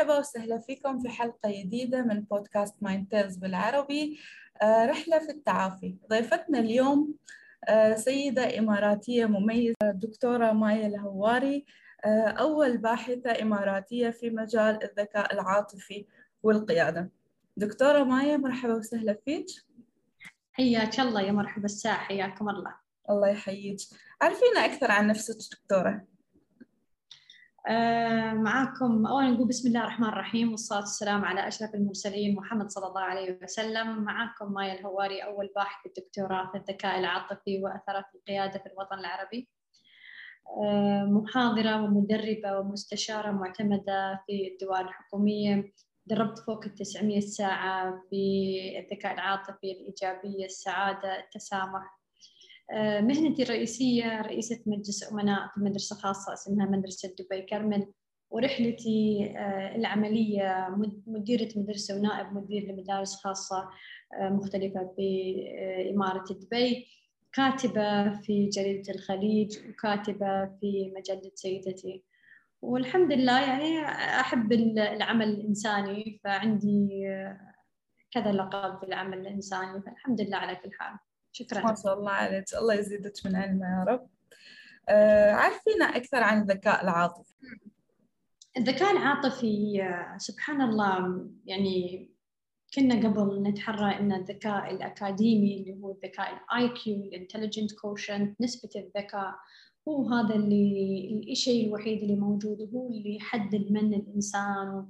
مرحبا وسهلا فيكم في حلقة جديدة من بودكاست Mind Tales بالعربي. آه، رحلة في التعافي. ضيفتنا اليوم آه، سيدة إماراتية مميزة دكتورة مايا الهواري آه، أول باحثة إماراتية في مجال الذكاء العاطفي والقيادة. دكتورة مايا مرحبا وسهلا فيك. حياك الله يا مرحبا الساعة حياكم الله. الله يحييك. عرفينا أكثر عن نفسك دكتورة. آه، معاكم. أولا نقول بسم الله الرحمن الرحيم والصلاة والسلام على أشرف المرسلين محمد صلى الله عليه وسلم. معاكم مايا الهواري أول باحث الدكتوراه في الذكاء العاطفي وأثرت القيادة في الوطن العربي. آه، محاضرة ومدربة ومستشارة معتمدة في الدول الحكومية. دربت فوق ال 900 ساعة في الذكاء العاطفي الإيجابية السعادة التسامح. مهنتي الرئيسية رئيسة مجلس أمناء في مدرسة خاصة اسمها مدرسة دبي كرمل ورحلتي آه، العملية مديرة مدرسة ونائب مدير لمدارس خاصة آه، مختلفة في إمارة دبي كاتبة في جريدة الخليج وكاتبة في مجلة سيدتي. والحمد لله يعني أحب العمل الإنساني فعندي كذا لقب في العمل الإنساني فالحمد لله على كل حال. شكرا. ما شاء الله عليك. الله يزيدك من علمه يا رب. آه عرفينا أكثر عن الذكاء العاطفي؟ الذكاء العاطفي آه، سبحان الله يعني كنا قبل نتحرى إن الذكاء الأكاديمي اللي هو الذكاء ال IQ ال intelligent quotient نسبة الذكاء هو هذا اللي الشيء الوحيد اللي موجود هو اللي يحدد من الإنسان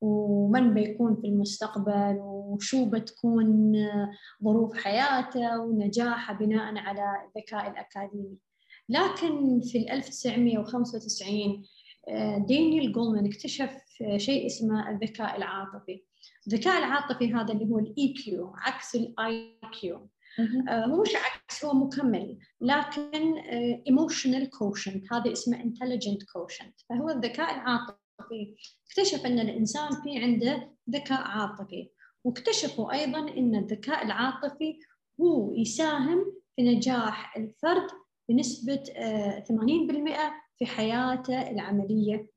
ومن بيكون في المستقبل وشو بتكون ظروف حياته ونجاحه بناء على الذكاء الأكاديمي. لكن في 1995 دانيال جولمان اكتشف شيء اسمه الذكاء العاطفي. الذكاء العاطفي هذا اللي هو ال EQ عكس ال IQ آه، مو مش عكس هو مكمل لكن emotional quotient هذا اسمه intelligent quotient فهو الذكاء العاطفي العاطفي اكتشف أن الإنسان في عنده ذكاء عاطفي واكتشفوا أيضا أن الذكاء العاطفي هو يساهم في نجاح الفرد بنسبة 80% آه، في حياته العملية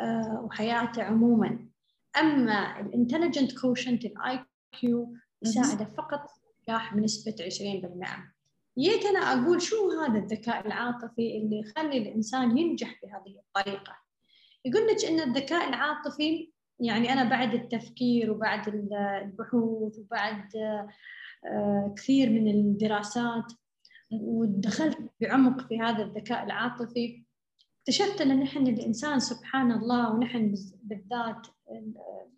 آه، وحياته عموما. أما ال intelligent quotient ال IQ يساعده فقط نجاح بنسبة 20% جيت أنا أقول شو هذا الذكاء العاطفي اللي يخلي الإنسان ينجح بهذه الطريقة؟ يقول لك إن الذكاء العاطفي يعني أنا بعد التفكير وبعد البحوث وبعد آه، كثير من الدراسات ودخلت بعمق في هذا الذكاء العاطفي اكتشفت إن نحن الإنسان سبحان الله ونحن بالذات آه،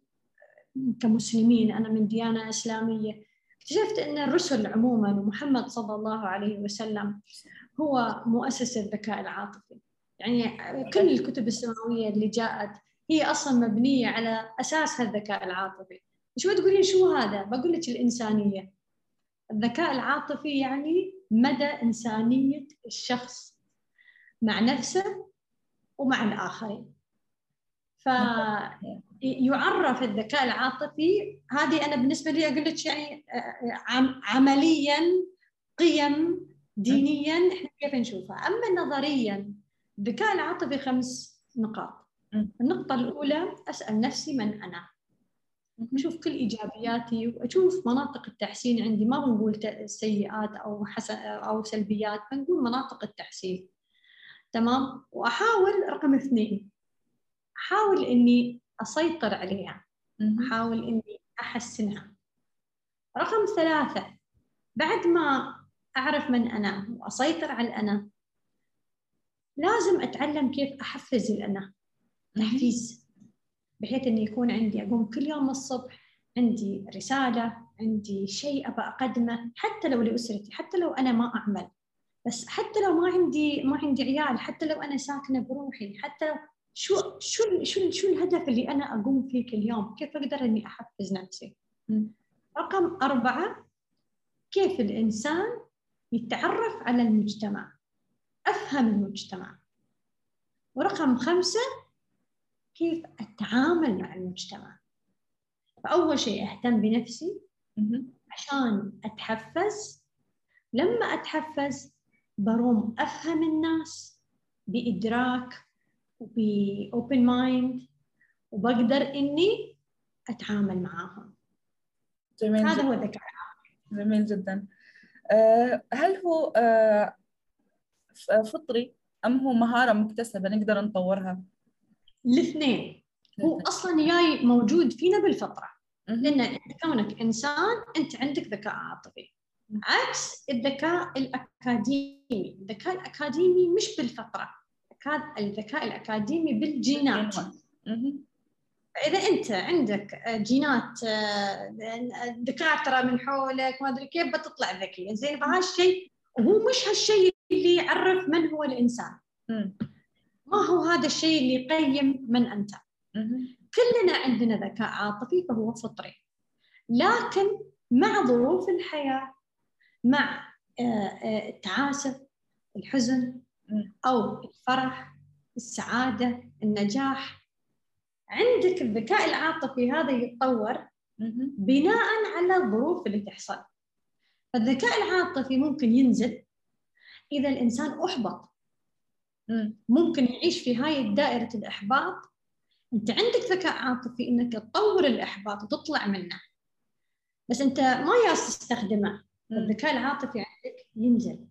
كمسلمين أنا من ديانة إسلامية اكتشفت إن الرسل عموما ومحمد صلى الله عليه وسلم هو مؤسس الذكاء العاطفي. يعني كل الكتب السماوية اللي جاءت هي أصلا مبنية على أساس الذكاء العاطفي. شو تقولين شو هذا؟ بقول لك الإنسانية. الذكاء العاطفي يعني مدى إنسانية الشخص مع نفسه ومع الآخرين. فيعرف الذكاء العاطفي هذه أنا بالنسبة لي أقول لك يعني عمليا قيم دينيا إحنا كيف نشوفها؟ أما نظريا الذكاء العاطفي خمس نقاط. النقطة الأولى أسأل نفسي من أنا. أشوف كل إيجابياتي وأشوف مناطق التحسين عندي. ما بنقول سيئات أو حسن أو سلبيات بنقول مناطق التحسين. تمام؟ وأحاول رقم اثنين أحاول إني أسيطر عليها. أحاول إني أحسنها. رقم ثلاثة بعد ما أعرف من أنا وأسيطر على الأنا لازم أتعلم كيف أحفز الانا تحفيز. بحيث إنه يكون عندي أقوم كل يوم الصبح عندي رسالة عندي شيء أبى أقدمه حتى لو لأسرتي حتى لو أنا ما أعمل. بس حتى لو ما عندي ما عندي عيال حتى لو أنا ساكنة بروحي حتى لو شو شو شو شو الهدف اللي أنا أقوم فيه كل يوم؟ كيف أقدر إني أحفز نفسي؟ رقم أربعة كيف الإنسان يتعرف على المجتمع؟ أفهم المجتمع. ورقم خمسة كيف أتعامل مع المجتمع؟ فأول شيء أهتم بنفسي عشان أتحفز. لما أتحفز بروم أفهم الناس بإدراك وب open mind وبقدر إني أتعامل معاهم. جميل هذا جدا هو الذكاء جميل جدا. آه، هل هو آه، فطري؟ أم هو مهارة مكتسبة نقدر نطورها؟ الاثنين. هو أصلا جاي موجود فينا بالفطرة. لأن كونك إنسان أنت عندك ذكاء عاطفي. عكس الذكاء الأكاديمي. الذكاء الأكاديمي مش بالفطرة. الذكاء- الأكاديمي بالجينات. فاذا أنت عندك جينات آه، دكاتره من حولك ما أدري كيف بتطلع ذكية. زين فهالشيء وهو مش هالشيء اللي يعرف من هو الإنسان. ما هو هذا الشيء اللي يقيم من أنت. كلنا عندنا ذكاء عاطفي فهو فطري لكن مع ظروف الحياة مع آه، آه، التعاسة الحزن. أو الفرح السعادة النجاح عندك الذكاء العاطفي هذا يتطور. بناء على الظروف اللي تحصل فالذكاء العاطفي ممكن ينزل إذا الإنسان أحبط. مم. ممكن يعيش في هاي دائرة الإحباط. أنت عندك ذكاء عاطفي إنك تطور الإحباط وتطلع منه. بس أنت ما ياس تستخدمه. الذكاء العاطفي عندك ينزل.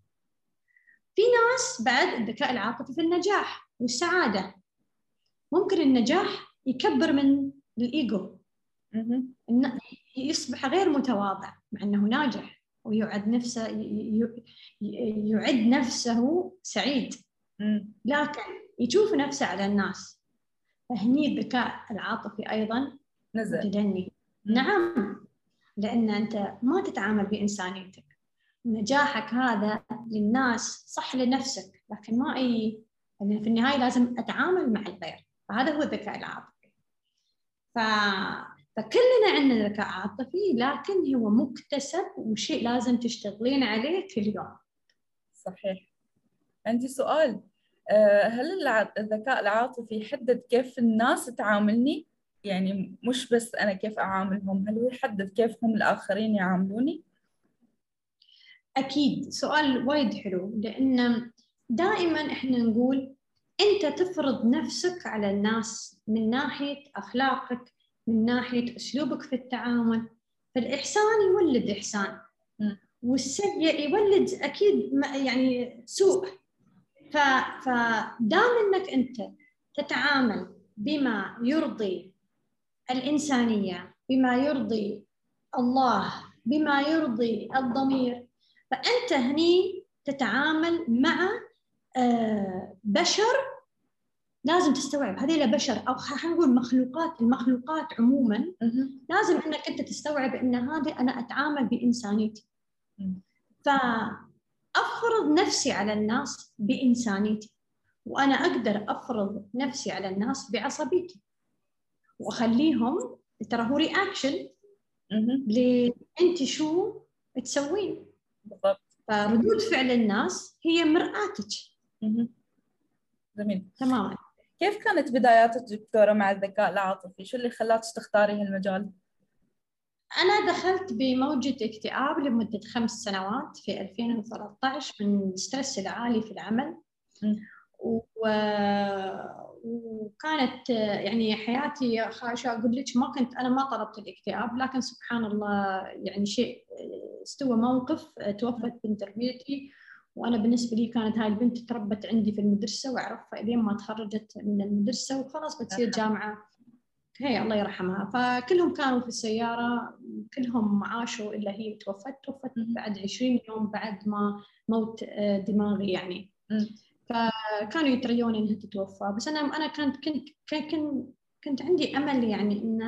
في ناس بعد الذكاء العاطفي في النجاح والسعادة. ممكن النجاح يكبر من. إنه يصبح غير متواضع مع أنه ناجح. ويعد نفسه يعد نفسه سعيد. لكن يشوف نفسه على الناس. فهني الذكاء العاطفي أيضا نزل. متدني. نعم. لأن أنت ما تتعامل بإنسانيتك. نجاحك هذا للناس صح لنفسك. لكن ما أي لأن في النهاية لازم أتعامل مع الغير. فهذا هو الذكاء العاطفي. ف... فكلنا عندنا ذكاء عاطفي لكن هو مكتسب وشيء لازم تشتغلين عليه كل يوم صحيح عندي سؤال آه، هل الذكاء العاطفي يحدد كيف الناس تعاملني؟ يعني مش بس أنا كيف أعاملهم هل هو يحدد كيف هم الآخرين يعاملوني؟ أكيد سؤال وايد حلو لأن دائما إحنا نقول أنت تفرض نفسك على الناس من ناحية أخلاقك من ناحية أسلوبك في التعامل فالإحسان يولد إحسان م. والسيء يولد أكيد م- يعني سوء. فدام أنك أنت تتعامل بما يرضي الإنسانية بما يرضي الله بما يرضي الضمير فأنت هني تتعامل مع آه، بشر لازم تستوعب هذيلا بشر أو خلينا نقول مخلوقات المخلوقات عموما. لازم أنك أنت تستوعب أن هذه أنا أتعامل بإنسانيتي مم. فأفرض نفسي على الناس بإنسانيتي وأنا أقدر أفرض نفسي على الناس بعصبيتي وأخليهم ترى هو رياكشن. أنت شو تسوين بالضبط فردود فعل الناس هي مرآتك. جميل تماما كيف كانت بداياتك دكتورة مع الذكاء العاطفي؟ شو اللي خلاك تختاري هالمجال؟ أنا دخلت بموجة اكتئاب لمدة خمس سنوات في 2013 من الستريس العالي في العمل. و... وكانت يعني حياتي خ- شو أقول لك ما كنت أنا ما طلبت الاكتئاب لكن سبحان الله يعني شيء استوى موقف توفت بنت ربيعتي وأنا بالنسبة لي كانت هاي البنت تربت عندي في المدرسة وأعرفها إلين ما تخرجت من المدرسة وخلاص بتصير أها. جامعة. هي الله يرحمها. فكلهم كانوا في السيارة كلهم عاشوا إلا هي توفت توفت. بعد 20 يوم بعد ما موت آه، دماغي يعني. فكانوا يتريون إنها تتوفى. بس أنا أنا كنت كنت كنت كنت عندي أمل يعني إن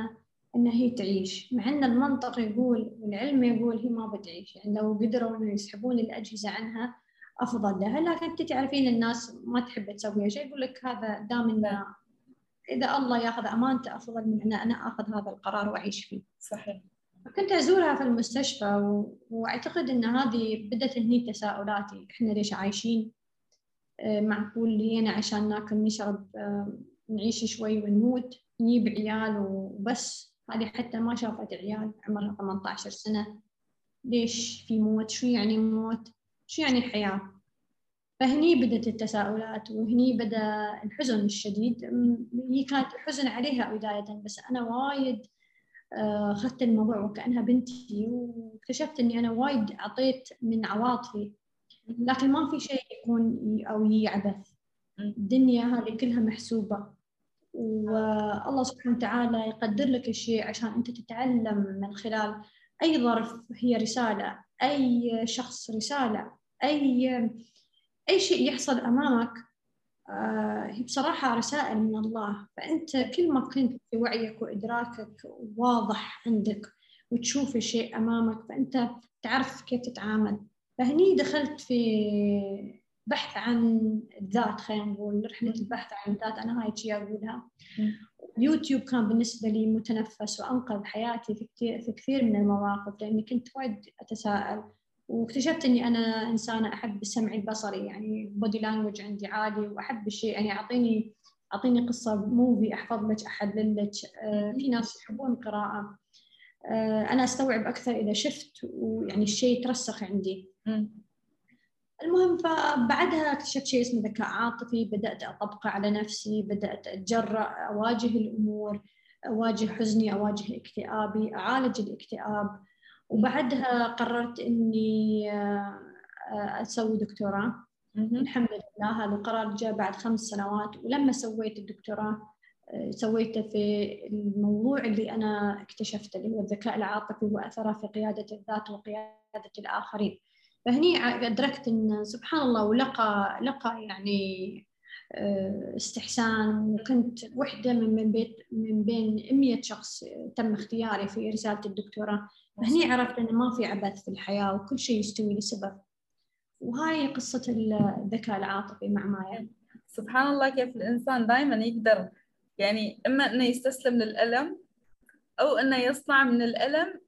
إن هي تعيش. مع إن المنطق يقول والعلم يقول هي ما بتعيش. يعني لو قدروا إنه يسحبون الأجهزة عنها أفضل لها لكن أنت تعرفين الناس ما تحب تسوي شيء يقول لك هذا دام إنه إذا الله يأخذ أمانته أفضل من أن أنا أخذ هذا القرار وأعيش فيه. صحيح. كنت أزورها في المستشفى و... وأعتقد أن هذه بدت هني تساؤلاتي. إحنا ليش عايشين؟ آه، معقول هنا عشان ناكل نشرب آه، نعيش شوي ونموت نجيب عيال وبس. هذه حتى ما شافت عيال عمرها 18 سنة. ليش في موت؟ شو يعني موت؟ شو يعني حياة فهني بدت التساؤلات وهني بدأ الحزن الشديد. هي كانت الحزن عليها بداية بس أنا وايد آه، أخذت الموضوع وكأنها بنتي واكتشفت إني أنا وايد أعطيت من عواطفي. لكن ما في شيء يكون أو يعبث. الدنيا هذه كلها محسوبة. والله سبحانه وتعالى يقدر لك الشيء عشان أنت تتعلم من خلال أي ظرف هي رسالة. أي شخص رسالة أي أي شيء يحصل أمامك آه، هي بصراحة رسائل من الله. فأنت كل ما كنت في وعيك وإدراكك واضح عندك وتشوف الشيء أمامك فأنت تعرف كيف تتعامل. فهني دخلت في بحث عن الذات خلينا نقول رحلة البحث عن الذات. أنا هاي أقولها. يوتيوب كان بالنسبة لي متنفس وأنقذ حياتي في كثير, في كثير من المواقف لأني كنت وايد أتساءل واكتشفت إني أنا إنسانة أحب السمع البصري يعني body language عندي عالي وأحب الشيء يعني اعطيني أعطيني قصة movie أحفظ لك أحلل لك آه في ناس يحبون القراءة. آه أنا أستوعب أكثر إذا شفت ويعني الشيء يترسخ عندي. المهم فبعدها اكتشفت شيء اسمه ذكاء عاطفي. بدأت أطبقه على نفسي بدأت أتجرأ أواجه الأمور أواجه حزني أواجه اكتئابي أعالج الاكتئاب. وبعدها قررت إني آه، أسوي دكتوراه. الحمد لله هذا القرار جاء بعد خمس سنوات. ولما سويت الدكتوراه آه، سويته في الموضوع اللي أنا اكتشفته اللي هو الذكاء العاطفي وأثره في قيادة الذات وقيادة الآخرين. فهني أدركت إن سبحان الله ولقى لقى يعني آه، استحسان. وكنت وحدة من بيت من بين 100 شخص تم اختياري في رسالة الدكتوراه. هني عرفت انه ما في عبث في الحياة وكل شيء يستوي لسبب. وهاي قصة الذكاء العاطفي مع مايا. سبحان الله كيف الإنسان دائما يقدر يعني إما إنه يستسلم للألم أو إنه يصنع من الألم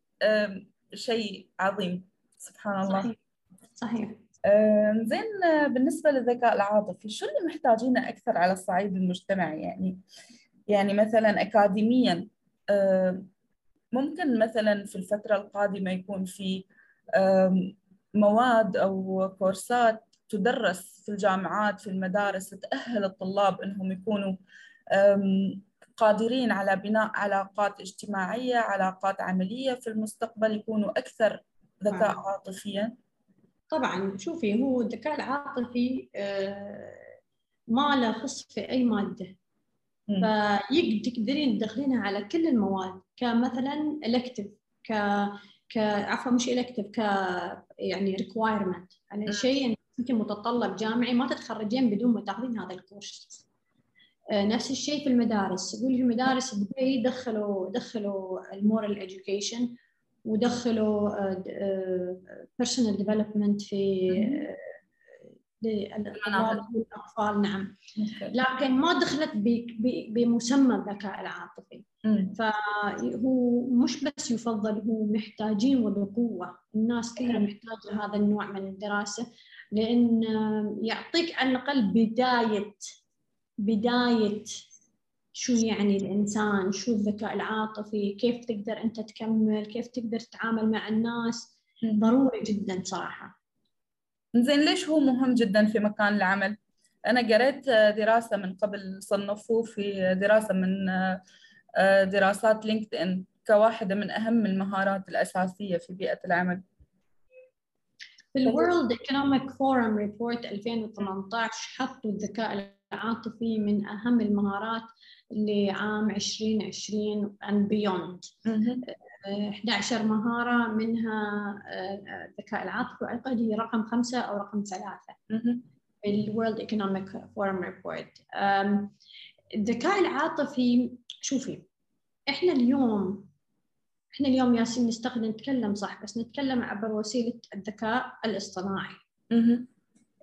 شيء عظيم. سبحان الله. صحيح. صحيح. زين بالنسبة للذكاء العاطفي شو اللي محتاجينه أكثر على الصعيد المجتمعي؟ يعني يعني مثلا أكاديميا ممكن مثلا في الفترة القادمة يكون في مواد أو كورسات تدرس في الجامعات في المدارس تأهل الطلاب أنهم يكونوا قادرين على بناء علاقات اجتماعية علاقات عملية في المستقبل يكونوا أكثر ذكاء. عاطفيا. طبعا شوفي هو الذكاء العاطفي آه، ما له خص في أي مادة. فتقدرين تدخلينها على كل المواد كمثلا elective ك ك عفوا مش elective ك يعني requirement يعني شيء أنت متطلب جامعي ما تتخرجين بدون ما تاخذين هذا الكورس. آه، نفس الشيء في المدارس. يقول في المدارس بدبي دخلوا دخلوا ال moral education ودخلوا personal development في للأطفال. نعم. لكن ما دخلت بمسمى الذكاء العاطفي. فهو مش بس يفضل هو محتاجين وبقوة الناس كلها محتاجة هذا النوع من الدراسة لأن يعطيك على الأقل بداية بداية شو يعني الإنسان؟ شو الذكاء العاطفي؟ كيف تقدر أنت تكمل؟ كيف تقدر تتعامل مع الناس؟ ضروري جدا صراحة. زين ليش هو مهم جدا في مكان العمل؟ أنا قريت دراسة من قبل صنفوه في دراسة من آه، دراسات LinkedIn كواحدة من أهم المهارات الأساسية في بيئة العمل. في ال World Economic Forum Report 2018 حطوا الذكاء العاطفي من أهم المهارات لعام 2020 and beyond. 11 مهارة منها آه، الذكاء العاطفي وأعتقد هي رقم خمسة أو رقم ثلاثة. ال World Economic Forum Report الذكاء العاطفي شوفي إحنا اليوم إحنا اليوم ياسين نستخدم نتكلم صح بس نتكلم عبر وسيلة الذكاء الاصطناعي.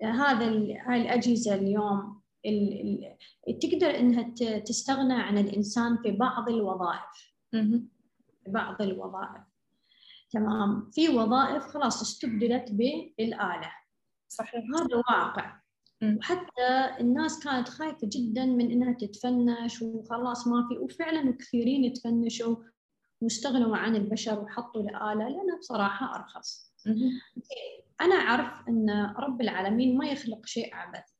هذا هاي الأجهزة اليوم تقدر إنها تستغنى عن الإنسان في بعض الوظائف. بعض الوظائف. تمام. في وظائف خلاص استبدلت بالآلة. صحيح. هذا واقع. وحتى الناس كانت خايفة جدا من إنها تتفنش وخلاص ما في وفعلا كثيرين تفنشوا واستغنوا عن البشر وحطوا الآلة لأنها بصراحة أرخص. أنا أعرف إن رب العالمين ما يخلق شيء عبث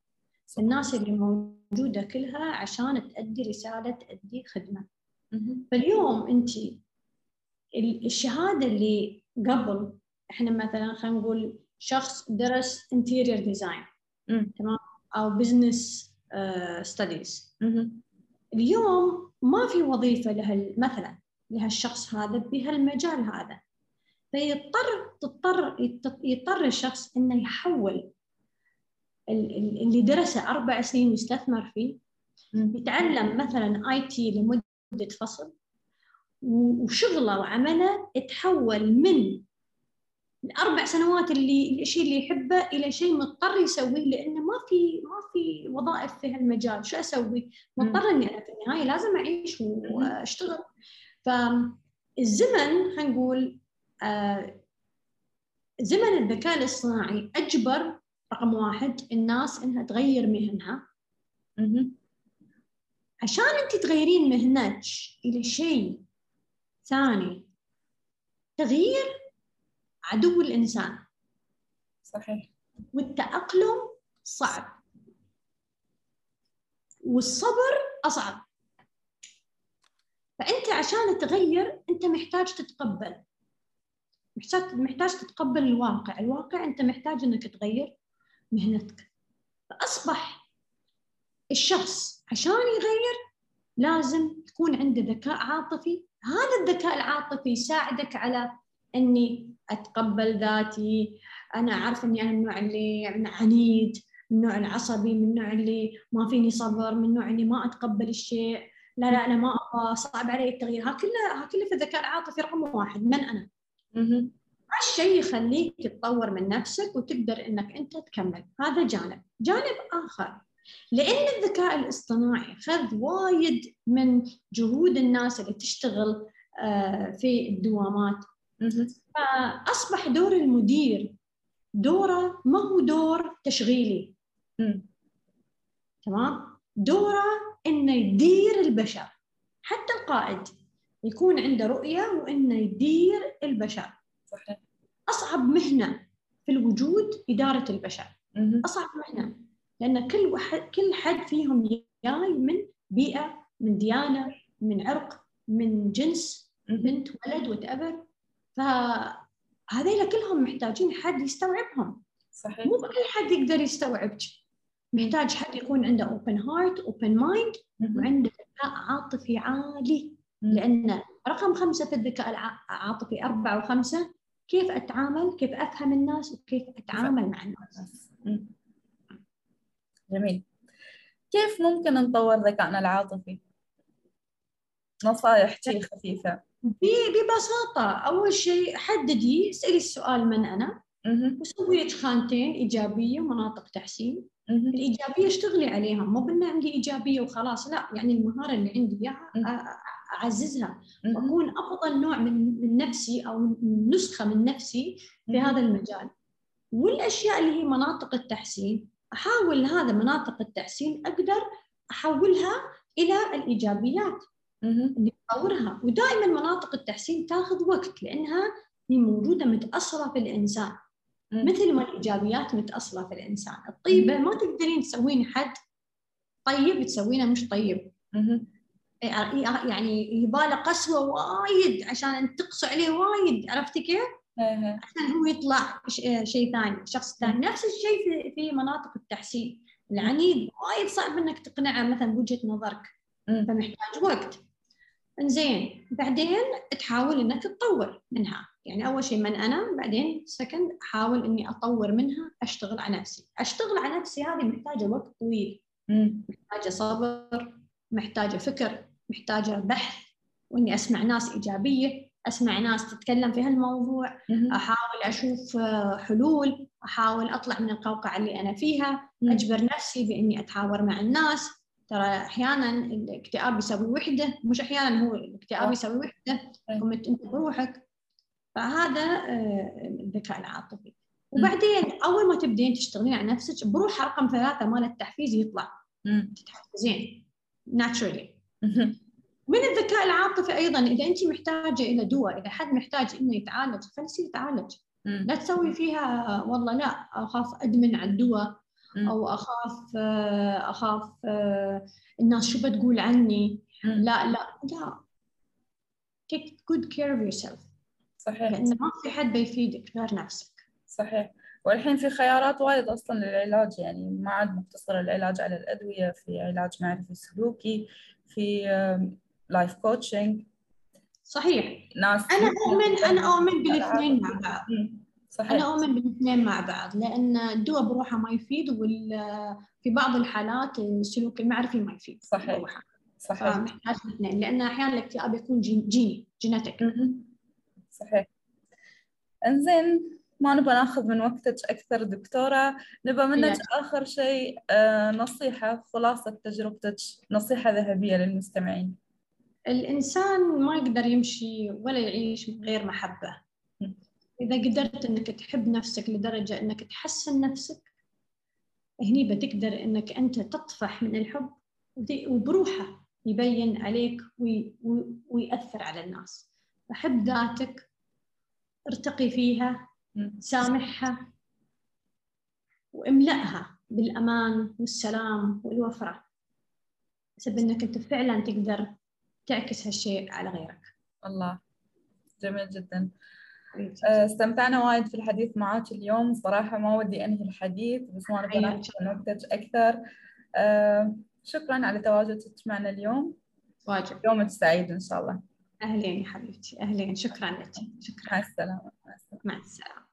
الناس اللي موجودة كلها عشان تأدي رسالة تأدي خدمة. فاليوم انت الشهادة اللي قبل إحنا مثلا خلينا نقول شخص درس interior design تمام؟ أو business studies اليوم ما في وظيفة له مثلا لهالشخص هذا بهالمجال هذا. فيضطر تضطر يضطر الشخص إنه يحول اللي درسه أربع سنين ويستثمر فيه يتعلم مثلا آي تي لمدة فصل وشغله وعمله تحول من الأربع سنوات اللي الشيء اللي يحبه إلى شيء مضطر يسويه لأنه ما في ما في وظائف في هالمجال. شو أسوي؟ مضطر إني أنا في النهاية لازم أعيش وأشتغل. فالزمن خلينا نقول آه زمن الذكاء الاصطناعي أجبر رقم واحد الناس إنها تغير مهنها. عشان أنت تغيرين مهنتك إلى شيء ثاني تغيير عدو الإنسان. صحيح. والتأقلم صعب. والصبر أصعب. فأنت عشان تغير أنت محتاج تتقبل. محتاج محتاج تتقبل الواقع. الواقع أنت محتاج إنك تغير. مهنتك. فأصبح الشخص عشان يغير لازم تكون عنده ذكاء عاطفي. هذا الذكاء العاطفي يساعدك على إني أتقبل ذاتي. أنا أعرف إني أنا من النوع اللي عنيد من النوع العصبي من النوع اللي ما فيني صبر من النوع اللي ما أتقبل الشيء. لا لا أنا ما أبغى صعب علي التغيير. ها كله ها كله في الذكاء العاطفي رقم واحد من أنا؟ هالشيء يخليك تطور من نفسك وتقدر إنك أنت تكمل. هذا جانب. جانب آخر. لأن الذكاء الاصطناعي خذ وايد من جهود الناس اللي تشتغل آه، في الدوامات. فأصبح دور المدير دوره ما هو دور تشغيلي. تمام؟ دوره إنه يدير البشر. حتى القائد يكون عنده رؤية وإنه يدير البشر. صحيح. أصعب مهنة في الوجود إدارة البشر. أصعب مهنة لأن كل واحد كل حد فيهم جاي من بيئة من ديانة من عرق من جنس بنت ولد وتأبر فهذيلا كلهم محتاجين حد يستوعبهم. صحيح. مو كل حد يقدر يستوعبك. محتاج حد يكون عنده open heart open mind وعنده ذكاء عاطفي عالي. لأن رقم خمسة في الذكاء العاطفي أربعة وخمسة كيف أتعامل كيف أفهم الناس وكيف أتعامل مع الناس. جميل. كيف ممكن نطور ذكائنا العاطفي؟ نصائح شيء خفيفة. ببساطة أول شيء حددي اسألي السؤال من أنا وسوي لك خانتين إيجابية ومناطق تحسين. الإيجابية اشتغلي عليها مو بأن عندي إيجابية وخلاص لا يعني المهارة اللي عندي إياها أعززها. وأكون أفضل نوع من من نفسي أو نسخة من نفسي في هذا المجال. والأشياء اللي هي مناطق التحسين أحاول هذا مناطق التحسين أقدر أحولها إلى الإيجابيات اللي أطورها. ودائما مناطق التحسين تاخذ وقت لأنها هي موجودة متأصلة في الإنسان. مثل ما الإيجابيات متأصلة في الإنسان. الطيبة ما تقدرين تسوين حد طيب تسوينه مش طيب. يعني يباله قسوة وايد عشان تقسو عليه وايد عرفتي كيف؟ عشان هو يطلع شيء ثاني شخص ثاني. نفس الشيء في مناطق التحسين. العنيد وايد صعب إنك تقنعه مثلا بوجهة نظرك. فمحتاج وقت. زين بعدين تحاول إنك تطور منها. يعني أول شيء من أنا بعدين سكند أحاول إني أطور منها أشتغل على نفسي. أشتغل على نفسي هذه محتاجة وقت طويل. محتاجة صبر. محتاجة فكر محتاجة بحث وإني أسمع ناس إيجابية أسمع ناس تتكلم في هالموضوع أحاول أشوف آه، حلول أحاول أطلع من القوقعة اللي أنا فيها أجبر نفسي بإني اتحاور مع الناس. ترى أحيانا الاكتئاب يسوي وحدة مش أحيانا هو الاكتئاب يسوي وحدة. قمت أنت بروحك. فهذا آه، الذكاء العاطفي. وبعدين أول ما تبدين تشتغلين على نفسك بروح رقم ثلاثة مال التحفيز يطلع. تتحفزين. ناتشرالي من الذكاء العاطفي أيضا إذا أنت محتاجة إلى دواء إذا حد محتاج إنه يتعالج خليه يتعالج. لا تسوي فيها والله لا أخاف أدمن على الدواء أو أخاف أخاف الناس شو بتقول عني. لا لا لا take good care of yourself. صحيح. لأن ما في حد بيفيدك غير نفسك. صحيح. والحين في خيارات وايد أصلا للعلاج يعني ما عاد مقتصر العلاج على الأدوية في علاج معرفي سلوكي في life coaching صحيح. ناس أنا أؤمن أنا أؤمن بالاثنين مع بعض. صحيح. أنا أؤمن بالاثنين مع بعض لأن الدواء بروحه ما يفيد وفي بعض الحالات السلوك المعرفي ما يفيد صحيح. بروحه. صحيح. فمحتاج الاثنين لأن أحيانا الاكتئاب يكون جيني جينيتك صحيح. إنزين ما نبغى ناخذ من وقتك أكثر دكتورة. نبغى منك آخر شيء آه، نصيحة خلاصة تجربتك نصيحة ذهبية للمستمعين. الإنسان ما يقدر يمشي ولا يعيش من غير محبة. إذا قدرت إنك تحب نفسك لدرجة إنك تحسن نفسك هني بتقدر إنك أنت تطفح من الحب وبروحه يبين عليك ويأثر على الناس. فحب ذاتك ارتقي فيها سامحها واملأها بالأمان والسلام والوفرة. بسبب أنك أنت فعلا تقدر تعكس هالشيء على غيرك. الله. جميل جدا. آه، استمتعنا وايد في الحديث معك اليوم. صراحة ما ودي أنهي الحديث بس ما نبغى من وقتك أكثر. آه، شكرا على تواجدك معنا اليوم. واجب. يومك سعيد إن شاء الله. أهلين يا حبيبتي. أهلين. شكرا لك. شكرا. مع السلامة. مع السلامة.